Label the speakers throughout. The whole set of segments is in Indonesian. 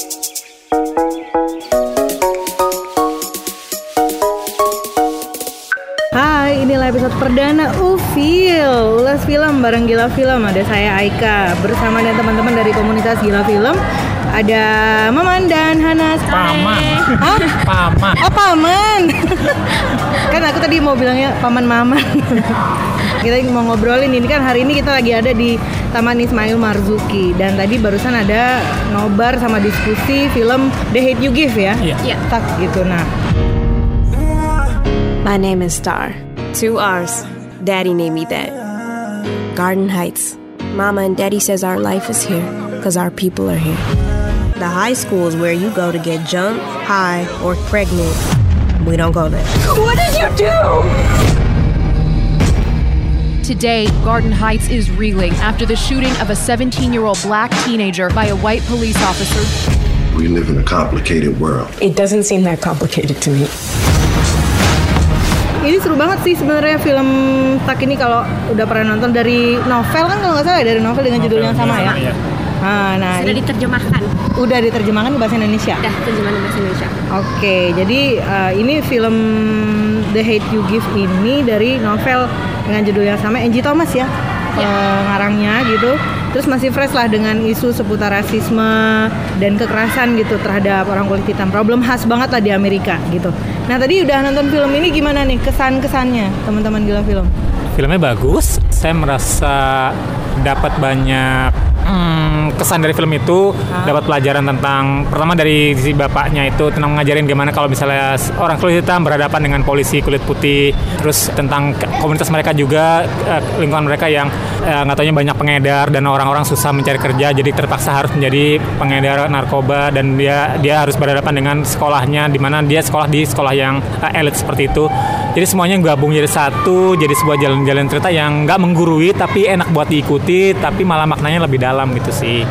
Speaker 1: Hai, inilah episode perdana Ufil. Ulas film bareng Gila Film. Ada saya Aika. Bersama dengan teman-teman dari komunitas Gila Film Ada Maman dan Hana
Speaker 2: Paman.
Speaker 1: Hah?
Speaker 2: Paman.
Speaker 1: Oh paman. Kan aku tadi mau bilangnya paman maman Kita mau ngobrolin ini kan hari ini kita lagi ada di Taman Ismail Marzuki Dan tadi barusan ada nobar sama diskusi film The Hate You Give ya
Speaker 2: Iya.
Speaker 3: Iya.
Speaker 1: Tak gitu nah
Speaker 3: My name is Star. Two R's. Daddy named me that. Garden Heights. Mama and Daddy says our life is here because our people are here. The high school is where you go to get jumped, high, or pregnant. We don't go there.
Speaker 4: Today, Garden Heights is reeling after the shooting of a 17 year old black teenager by a white police officer.
Speaker 5: We live in a complicated world.
Speaker 6: It doesn't seem that complicated to me.
Speaker 1: Ini seru banget sih sebenarnya film Tak ini kalau udah pernah nonton dari novel kan kalau nggak salah ya, dari novel dengan judul yang sama ya.
Speaker 2: Iya.
Speaker 1: Nah, nah
Speaker 3: Sudah
Speaker 1: ini
Speaker 3: diterjemahkan.
Speaker 1: udah diterjemahkan ke bahasa Indonesia.
Speaker 3: Udah terjemahan bahasa Indonesia.
Speaker 1: Oke, jadi eh, ini film The Hate You Give ini dari novel dengan judul yang sama Angie Thomas ya, pengarangnya gitu. Terus masih fresh lah dengan isu seputar rasisme dan kekerasan gitu terhadap orang kulit hitam. Problem khas banget lah di Amerika gitu. Nah tadi udah nonton film ini gimana nih kesan-kesannya teman-teman gila film?
Speaker 2: Filmnya bagus. Saya merasa dapat banyak hmm, kesan dari film itu, dapat pelajaran tentang pertama dari si bapaknya itu tentang ngajarin gimana kalau misalnya orang kulit hitam berhadapan dengan polisi kulit putih, terus tentang komunitas mereka juga eh, lingkungan mereka yang eh, nggak taunya banyak pengedar dan orang-orang susah mencari kerja, jadi terpaksa harus menjadi pengedar narkoba dan dia dia harus berhadapan dengan sekolahnya di mana dia sekolah di sekolah yang eh, elit seperti itu. Jadi semuanya gabung jadi satu, jadi sebuah jalan-jalan cerita yang nggak menggurui tapi enak buat diikuti, tapi malah maknanya lebih dalam gitu sih.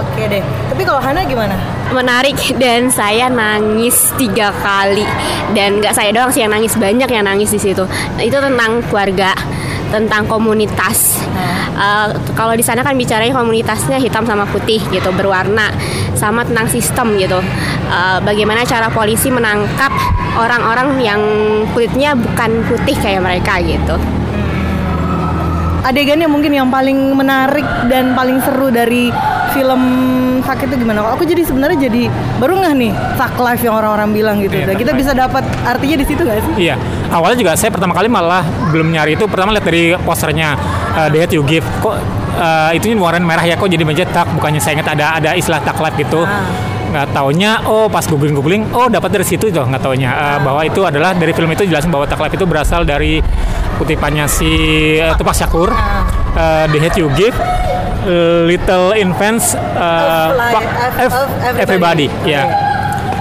Speaker 1: Oke deh. Tapi kalau Hana gimana?
Speaker 3: Menarik dan saya nangis tiga kali dan nggak saya doang sih yang nangis banyak yang nangis di situ. Itu tentang keluarga, tentang komunitas. Eh, kalau di sana kan bicaranya komunitasnya hitam sama putih gitu berwarna, sama tentang sistem gitu. Eh, bagaimana cara polisi menangkap orang-orang yang kulitnya bukan putih kayak mereka gitu.
Speaker 1: Adegannya mungkin yang paling menarik dan paling seru dari film Sak itu gimana? Kalau aku jadi sebenarnya jadi baru nggak nih Sak Life yang orang-orang bilang gitu.
Speaker 2: Iya,
Speaker 1: Dan
Speaker 2: Thug
Speaker 1: kita bisa dapat artinya di situ nggak sih?
Speaker 2: Iya, awalnya juga saya pertama kali malah belum nyari itu. Pertama lihat dari posternya uh, The Hate You Give. Kok uh, itu warna merah ya? Kok jadi mencetak? Bukannya saya ingat ada ada istilah tak life gitu. Nggak taunya, oh pas googling googling, oh dapat dari situ tuh nggak taunya uh, bahwa itu adalah dari film itu jelasin bahwa tak life itu berasal dari kutipannya si uh, Tupac Shakur. Uh, The Hate You Give. uh, Little Infants uh,
Speaker 1: Of life-
Speaker 2: fuck
Speaker 1: everybody.
Speaker 2: everybody, ya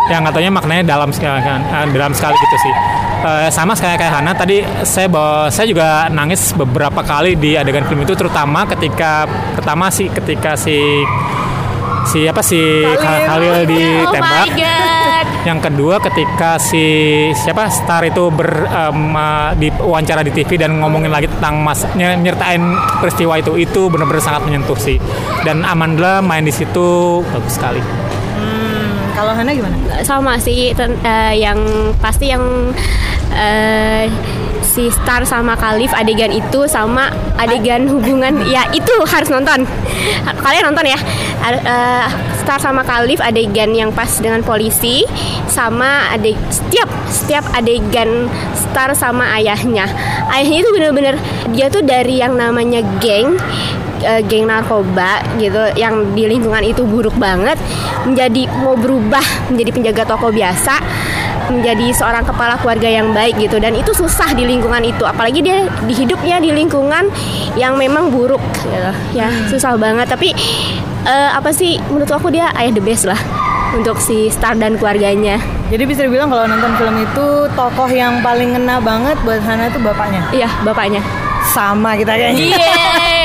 Speaker 2: yang katanya maknanya dalam sekali kan eh, dalam sekali gitu sih Eh, sama kayak kayak Hana tadi saya bawa saya juga nangis beberapa kali di adegan film itu terutama ketika pertama sih ketika si si apa si
Speaker 1: Khalil.
Speaker 2: Khalil ditembak
Speaker 3: Oh my god.
Speaker 2: yang kedua ketika si siapa Star itu ber eh, di wawancara di TV dan ngomongin lagi tentang mas ny- nyertain peristiwa itu itu benar-benar sangat menyentuh sih dan Amanda main di situ bagus sekali
Speaker 1: Hmm, kalau Hana gimana?
Speaker 3: sama sih ten- eh, yang pasti yang eh, si Star sama Khalif adegan itu sama adegan hubungan. Ya itu harus nonton. Kalian nonton ya. Eh, Star sama Khalif adegan yang pas dengan polisi sama adeg setiap setiap adegan Star sama ayahnya. Ayahnya itu bener-bener dia tuh dari yang namanya geng eh, geng narkoba gitu yang di lingkungan itu buruk banget menjadi mau berubah menjadi penjaga toko biasa menjadi seorang kepala keluarga yang baik gitu. Dan itu susah di lingkungan itu. Apalagi dia di hidupnya di lingkungan yang memang buruk gitu. Ya susah banget. Tapi eh, apa sih menurut aku dia ayah the best lah untuk si Star dan keluarganya.
Speaker 1: Jadi bisa dibilang kalau nonton film itu tokoh yang paling ngena banget buat Hana itu bapaknya.
Speaker 3: iya bapaknya.
Speaker 1: Sama kita kayaknya.
Speaker 3: Yeay.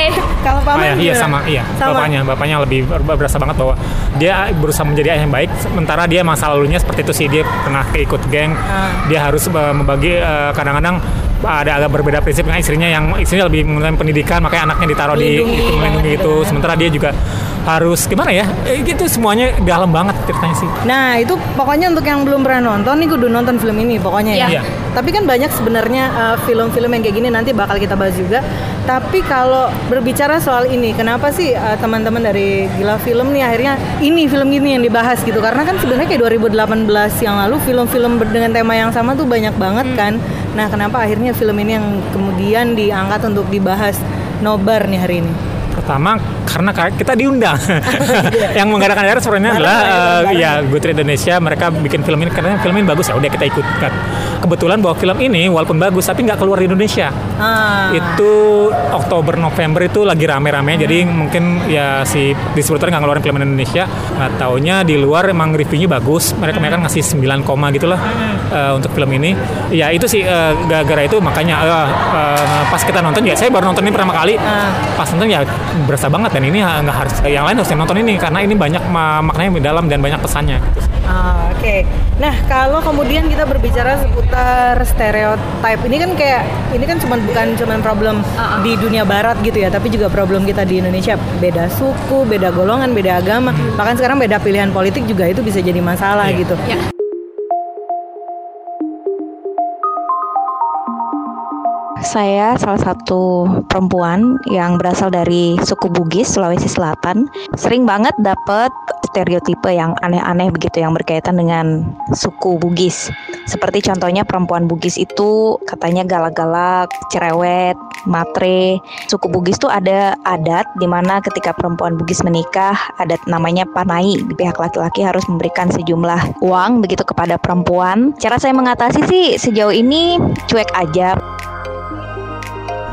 Speaker 1: Kalau
Speaker 2: Oh
Speaker 1: paman
Speaker 2: ya, iya sama iya
Speaker 1: Sama.
Speaker 2: bapaknya bapaknya lebih ber- berasa banget bahwa dia berusaha menjadi ayah yang baik sementara dia masa lalunya seperti itu sih dia pernah keikut geng
Speaker 1: Ah.
Speaker 2: dia harus eh, membagi eh, kadang-kadang ada agak berbeda prinsip dengan istrinya yang istrinya lebih menggunakan pendidikan makanya anaknya ditaruh di itu melindungi
Speaker 1: banget
Speaker 2: itu sementara dia juga harus gimana ya? Eh, gitu semuanya dalam banget ceritanya sih.
Speaker 1: Nah itu pokoknya untuk yang belum pernah nonton nih kudu nonton film ini pokoknya ya.
Speaker 2: Iya.
Speaker 1: Tapi kan banyak sebenarnya uh, film-film yang kayak gini nanti bakal kita bahas juga. Tapi kalau berbicara soal ini, kenapa sih uh, teman-teman dari Gila Film nih akhirnya ini film ini yang dibahas gitu? Karena kan sebenarnya kayak 2018 yang lalu film-film dengan tema yang sama tuh banyak banget kan. Nah kenapa akhirnya film ini yang kemudian diangkat untuk dibahas nobar nih hari ini?
Speaker 2: Pertama karena ka- kita diundang. yang menggerakkan acara sebenarnya adalah eh, ya Goodreads Indonesia mereka bikin film ini karena film ini bagus ya udah kita ikutkan. Kebetulan bahwa film ini walaupun bagus tapi nggak keluar di Indonesia.
Speaker 1: Ah.
Speaker 2: Itu Oktober November itu lagi rame-rame jadi mungkin ya si distributor nggak ngeluarin film Indonesia. Nggak taunya di luar emang reviewnya bagus. Mereka mereka ngasih 9 koma gitu lah eh, untuk film ini. Ya itu sih eh, gara-gara itu makanya eh, eh, pas kita nonton ya saya baru nonton ini pertama kali. Pas nonton ya berasa banget dan ini nggak harus yang lain harus nonton ini karena ini banyak ma- maknanya di dalam dan banyak pesannya.
Speaker 1: Ah, Oke, nah kalau kemudian kita berbicara seputar stereotype, ini kan kayak ini kan cuma bukan cuman problem di dunia barat gitu ya, tapi juga problem kita di Indonesia. Beda suku, beda golongan, beda agama, bahkan sekarang beda pilihan politik juga itu bisa jadi masalah
Speaker 2: Iya.
Speaker 1: gitu.
Speaker 7: Saya salah satu perempuan yang berasal dari suku Bugis, Sulawesi Selatan. Sering banget dapet stereotipe yang aneh-aneh begitu yang berkaitan dengan suku Bugis. Seperti contohnya perempuan Bugis itu katanya galak-galak, cerewet, matre. Suku Bugis tuh ada adat di mana ketika perempuan Bugis menikah, adat namanya panai. Di pihak laki-laki harus memberikan sejumlah uang begitu kepada perempuan. Cara saya mengatasi sih sejauh ini cuek aja.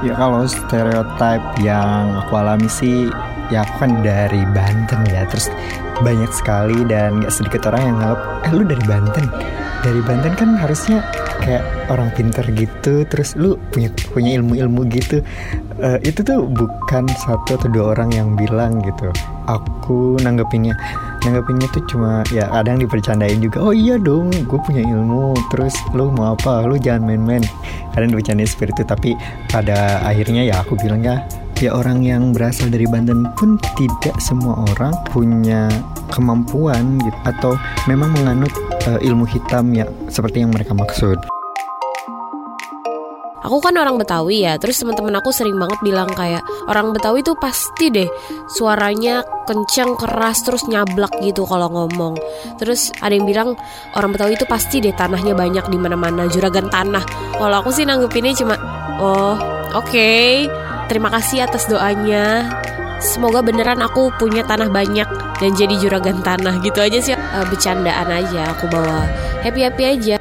Speaker 8: Ya kalau stereotip yang aku alami sih ya aku kan dari Banten ya. Terus banyak sekali dan gak sedikit orang yang nganggap eh lu dari Banten dari Banten kan harusnya kayak orang pinter gitu terus lu punya punya ilmu-ilmu gitu. Eh, itu tuh bukan satu atau dua orang yang bilang gitu. Aku nanggepinnya nanggepinnya tuh cuma ya kadang dipercandain juga oh iya dong gue punya ilmu terus lu mau apa? Lu jangan main-main. Kadang dipercandain seperti itu tapi pada akhirnya ya aku bilang ya ya orang yang berasal dari Banten pun tidak semua orang punya kemampuan gitu atau memang menganut eh, ilmu hitam ya seperti yang mereka maksud
Speaker 9: Aku kan orang Betawi ya, terus teman-teman aku sering banget bilang kayak orang Betawi tuh pasti deh suaranya kenceng keras terus nyablak gitu kalau ngomong. Terus ada yang bilang orang Betawi itu pasti deh tanahnya banyak di mana-mana juragan tanah. Kalau aku sih nanggepinnya cuma oh oke terima kasih atas doanya. Semoga beneran aku punya tanah banyak dan jadi juragan tanah gitu aja sih Eh, bercandaan aja aku bawa happy happy aja.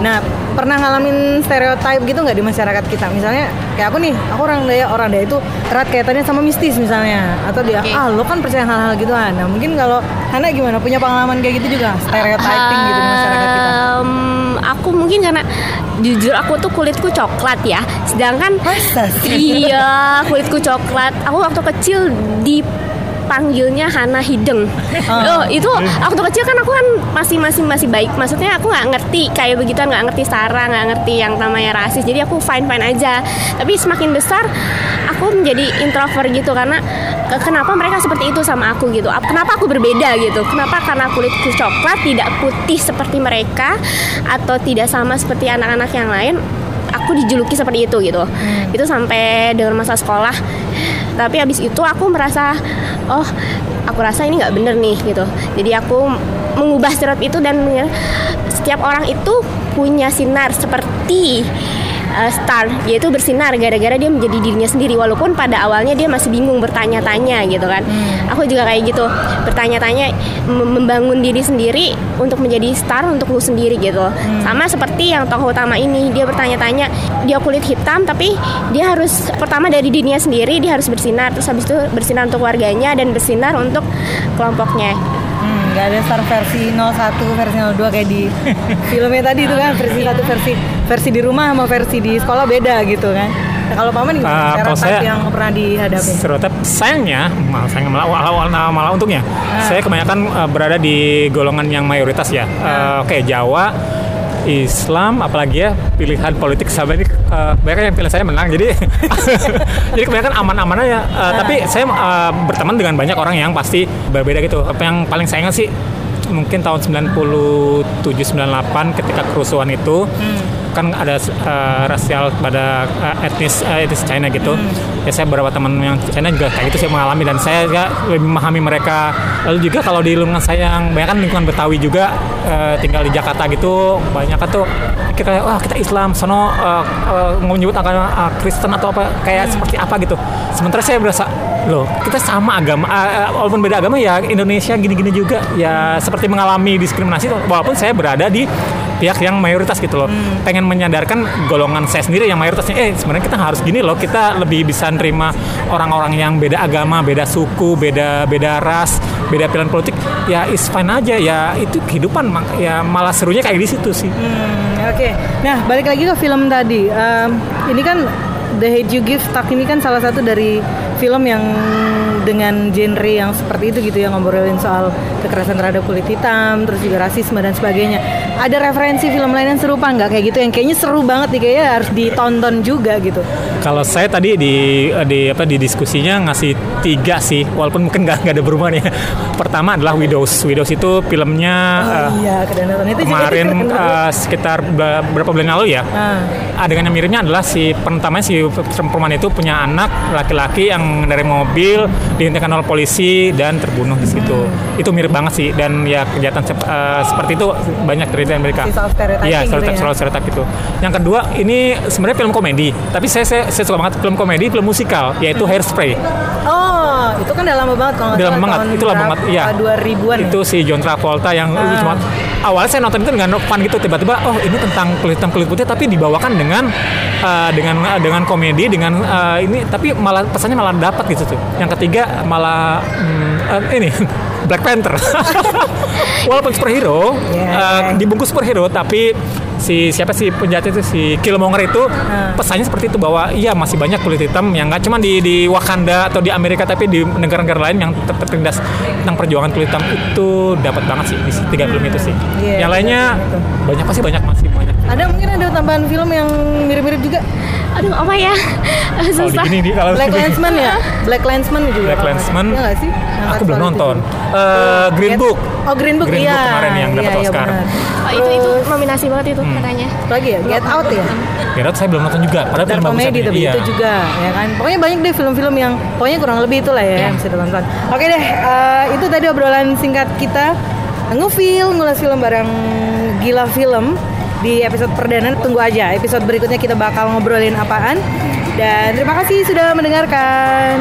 Speaker 1: Nah, pernah ngalamin stereotype gitu nggak di masyarakat kita? Misalnya kayak aku nih, aku orang Daya, orang Daya itu erat kaitannya sama mistis misalnya, atau dia ah lo kan percaya hal-hal gitu Nah, mungkin kalau Hana gimana? Punya pengalaman kayak gitu juga? Stereotyping gitu di masyarakat kita?
Speaker 3: Aku mungkin karena jujur aku tuh kulitku coklat ya sedangkan
Speaker 1: Masa sih?
Speaker 3: iya kulitku coklat aku waktu kecil dipanggilnya Hana Hideng oh itu waktu kecil kan aku kan masih masih masih baik. Maksudnya aku nggak ngerti kayak begitu nggak ngerti sara nggak ngerti yang namanya rasis. Jadi aku fine fine aja. Tapi semakin besar aku menjadi introvert gitu karena ke- kenapa mereka seperti itu sama aku gitu. Ap- kenapa aku berbeda gitu? Kenapa karena kulitku coklat tidak putih seperti mereka atau tidak sama seperti anak-anak yang lain aku dijuluki seperti itu gitu. Itu sampai dengan masa sekolah. Tapi habis itu aku merasa oh aku rasa ini nggak bener nih gitu. Jadi aku mengubah stereotip itu dan setiap orang itu punya sinar seperti uh, star yaitu bersinar gara-gara dia menjadi dirinya sendiri. Walaupun pada awalnya dia masih bingung bertanya-tanya gitu kan. Aku juga kayak gitu bertanya-tanya mem- membangun diri sendiri untuk menjadi star untuk lu sendiri gitu. Sama seperti yang tokoh utama ini dia bertanya-tanya dia kulit hitam tapi dia harus pertama dari dirinya sendiri dia harus bersinar. Terus habis itu bersinar untuk warganya dan bersinar untuk kelompoknya
Speaker 1: Hmm, nggak ada star versi 01, versi 02 kayak di filmnya tadi itu kan versi satu versi versi di rumah sama versi di sekolah beda gitu kan. Nah, kalau paman
Speaker 2: kalau
Speaker 1: stereotype
Speaker 2: saya-
Speaker 1: yang pernah dihadapi?
Speaker 2: Stereotip sayangnya, malah sayangnya malah, malah, malah untungnya,
Speaker 1: Ah.
Speaker 2: saya kebanyakan eh, berada di golongan yang mayoritas ya. Eh, Oke Jawa, Islam apalagi ya pilihan politik sama ini uh, banyak yang pilih saya menang jadi jadi kebanyakan aman-aman aja. Uh, tapi saya uh, berteman dengan banyak orang yang pasti berbeda gitu. Apa yang paling saya ingat sih mungkin tahun 97 98 ketika kerusuhan itu kan ada uh, rasial pada uh, etnis uh, etnis China gitu. Ya saya beberapa teman yang China juga kayak gitu saya mengalami dan saya juga lebih memahami mereka. Lalu juga kalau di lingkungan saya yang banyak kan lingkungan Betawi juga uh, tinggal di Jakarta gitu banyak kan tuh kita wah kita Islam sono uh, uh, mau menyebut agama uh, Kristen atau apa kayak seperti apa gitu. Sementara saya berasa loh kita sama agama uh, uh, walaupun beda agama ya Indonesia gini-gini juga ya seperti mengalami diskriminasi walaupun saya berada di pihak yang mayoritas gitu loh. Pengen menyadarkan golongan saya sendiri yang mayoritasnya eh sebenarnya kita harus gini loh kita lebih bisa nerima orang-orang yang beda agama beda suku beda beda ras beda pilihan politik. Ya is fine aja. Ya itu kehidupan. Ya malah serunya kayak di situ sih.
Speaker 1: Hmm, Oke, nah balik lagi ke film tadi. Em, ini kan The Hate You Give Tak ini kan salah satu dari film yang dengan genre yang seperti itu gitu ya ngobrolin soal kekerasan terhadap kulit hitam, terus juga rasisme dan sebagainya. Ada referensi film lain yang serupa nggak kayak gitu yang kayaknya seru banget nih kayaknya harus ditonton juga gitu.
Speaker 2: Kalau saya tadi di di apa di diskusinya ngasih tiga sih, walaupun mungkin nggak nggak ada perubahan ya. Pertama adalah Widows. Widows itu filmnya
Speaker 1: Oh
Speaker 2: eh,
Speaker 1: iya, itu juga
Speaker 2: kemarin
Speaker 1: keren banget.
Speaker 2: eh, sekitar be- beberapa bulan lalu ya.
Speaker 1: Ah.
Speaker 2: Adegan yang miripnya adalah si pertamanya si perempuan itu punya anak laki-laki yang dari mobil dihentikan oleh polisi dan terbunuh di situ.
Speaker 1: Hmm.
Speaker 2: Itu mirip banget sih dan ya kejahatan sep- eh, seperti itu banyak terjadi di Amerika. Iya,
Speaker 1: gitu
Speaker 2: stereotip
Speaker 1: ya.
Speaker 2: soal stereotip itu. Yang kedua ini sebenarnya film komedi, tapi saya saya, saya suka banget film komedi, film musikal yaitu Hairspray.
Speaker 1: Oh, itu kan udah lama banget kalau nggak
Speaker 2: Udah lama
Speaker 1: salah,
Speaker 2: banget, itu lama banget, iya.
Speaker 1: 2000-an ya?
Speaker 2: Itu si John Travolta yang
Speaker 1: Ah.
Speaker 2: lucu banget. Awalnya saya nonton itu dengan fun gitu, tiba-tiba oh ini tentang kulit hitam kulit putih, tapi dibawakan dengan uh, dengan uh, dengan komedi, dengan uh, ini, tapi malah pesannya malah dapat gitu tuh. Yang ketiga malah hmm, uh, ini Black Panther. Walaupun superhero, uh, dibungkus superhero, tapi si siapa sih penjahat itu si Killmonger itu pesannya seperti itu bahwa iya masih banyak kulit hitam yang nggak cuma di di Wakanda atau di Amerika tapi di negara-negara lain yang tetap tertindas tentang perjuangan kulit hitam itu dapat banget sih di tiga film itu sih.
Speaker 1: Iya,
Speaker 2: yang lainnya banyak pasti banyak masih banyak.
Speaker 1: Ada mungkin ada tambahan film yang mirip-mirip juga.
Speaker 3: Aduh, apa ya?
Speaker 2: Kalau di
Speaker 3: Susah.
Speaker 2: gini nih kalau
Speaker 1: Black Landsman ya? Black Landsman juga.
Speaker 2: Black
Speaker 1: salah. Iya nggak sih? Yang
Speaker 2: Aku belum nonton. Eh, Green Book.
Speaker 1: Oh Green Book,
Speaker 2: Green
Speaker 1: iya.
Speaker 2: Book kemarin yang dapat
Speaker 1: Iya, iya,
Speaker 2: Oscar.
Speaker 1: benar.
Speaker 3: Oh, itu itu nominasi banget itu katanya.
Speaker 1: Lagi ya? Get Out ya?
Speaker 2: Get Out saya belum nonton juga. Padahal
Speaker 1: Dan
Speaker 2: film bagus
Speaker 1: komedi tapi
Speaker 2: Iya.
Speaker 1: itu juga ya kan. Pokoknya banyak deh film-film yang pokoknya kurang lebih itulah ya yang bisa ditonton. Oke deh, eh, itu tadi obrolan singkat kita ngefil ngulas film bareng gila film di episode perdana tunggu aja. Episode berikutnya kita bakal ngobrolin apaan. Dan terima kasih sudah mendengarkan